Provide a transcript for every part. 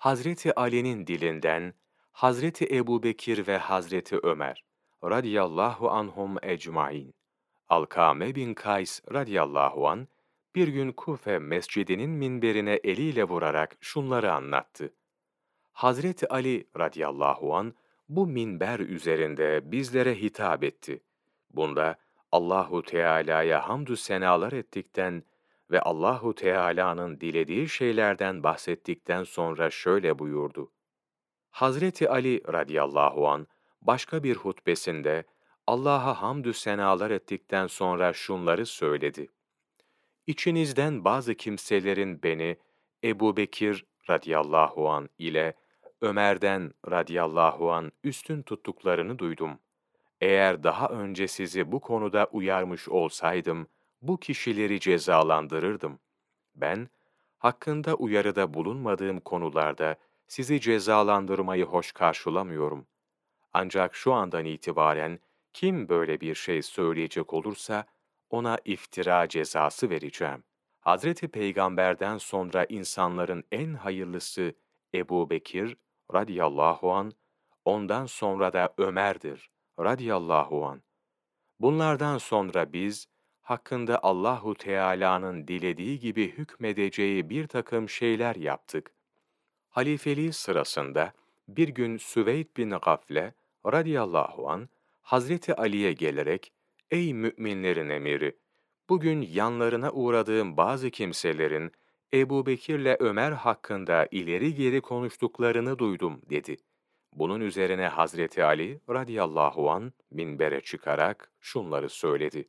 Hazreti Ali'nin dilinden Hazreti Ebubekir ve Hazreti Ömer radıyallahu anhum ecmaîn. Alkame bin Kays radıyallahu an bir gün Kufe mescidinin minberine eliyle vurarak şunları anlattı. Hazreti Ali radıyallahu an bu minber üzerinde bizlere hitap etti. Bunda Allahu Teala'ya hamdü senalar ettikten ve Allahu Teala'nın dilediği şeylerden bahsettikten sonra şöyle buyurdu. Hazreti Ali radıyallahu an başka bir hutbesinde Allah'a hamdü senalar ettikten sonra şunları söyledi. İçinizden bazı kimselerin beni Ebu Bekir radıyallahu an ile Ömer'den radıyallahu an üstün tuttuklarını duydum. Eğer daha önce sizi bu konuda uyarmış olsaydım, bu kişileri cezalandırırdım. Ben, hakkında uyarıda bulunmadığım konularda sizi cezalandırmayı hoş karşılamıyorum. Ancak şu andan itibaren kim böyle bir şey söyleyecek olursa ona iftira cezası vereceğim. Hazreti Peygamber'den sonra insanların en hayırlısı Ebu Bekir radıyallahu an, ondan sonra da Ömer'dir radıyallahu an. Bunlardan sonra biz hakkında Allahu Teala'nın dilediği gibi hükmedeceği bir takım şeyler yaptık. Halifeliği sırasında bir gün Süveyd bin Gafle radıyallahu an Hazreti Ali'ye gelerek Ey müminlerin emiri! Bugün yanlarına uğradığım bazı kimselerin Ebu Bekir'le Ömer hakkında ileri geri konuştuklarını duydum dedi. Bunun üzerine Hazreti Ali radıyallahu an minbere çıkarak şunları söyledi.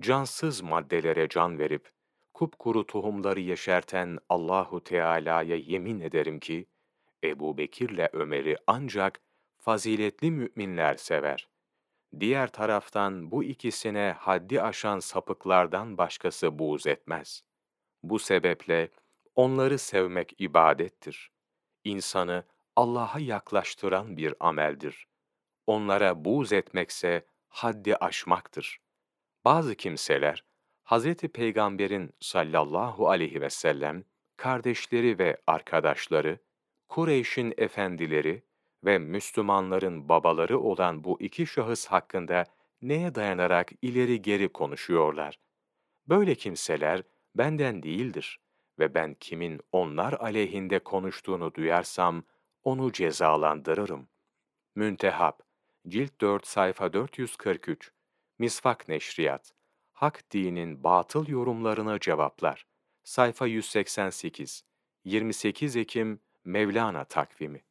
Cansız maddelere can verip kupkuru tohumları yeşerten Allahu Teala'ya yemin ederim ki Ebu Bekir'le Ömer'i ancak faziletli müminler sever. Diğer taraftan bu ikisine haddi aşan sapıklardan başkası buğz etmez. Bu sebeple onları sevmek ibadettir. İnsanı Allah'a yaklaştıran bir ameldir. Onlara buğz etmekse haddi aşmaktır. Bazı kimseler, Hz. Peygamber'in sallallahu aleyhi ve sellem, kardeşleri ve arkadaşları, Kureyş'in efendileri ve Müslümanların babaları olan bu iki şahıs hakkında neye dayanarak ileri geri konuşuyorlar? Böyle kimseler benden değildir ve ben kimin onlar aleyhinde konuştuğunu duyarsam onu cezalandırırım. Müntehap, Cilt 4 sayfa 443, Misvak Neşriyat, Hak dinin batıl yorumlarına cevaplar, sayfa 188, 28 Ekim Mevlana takvimi.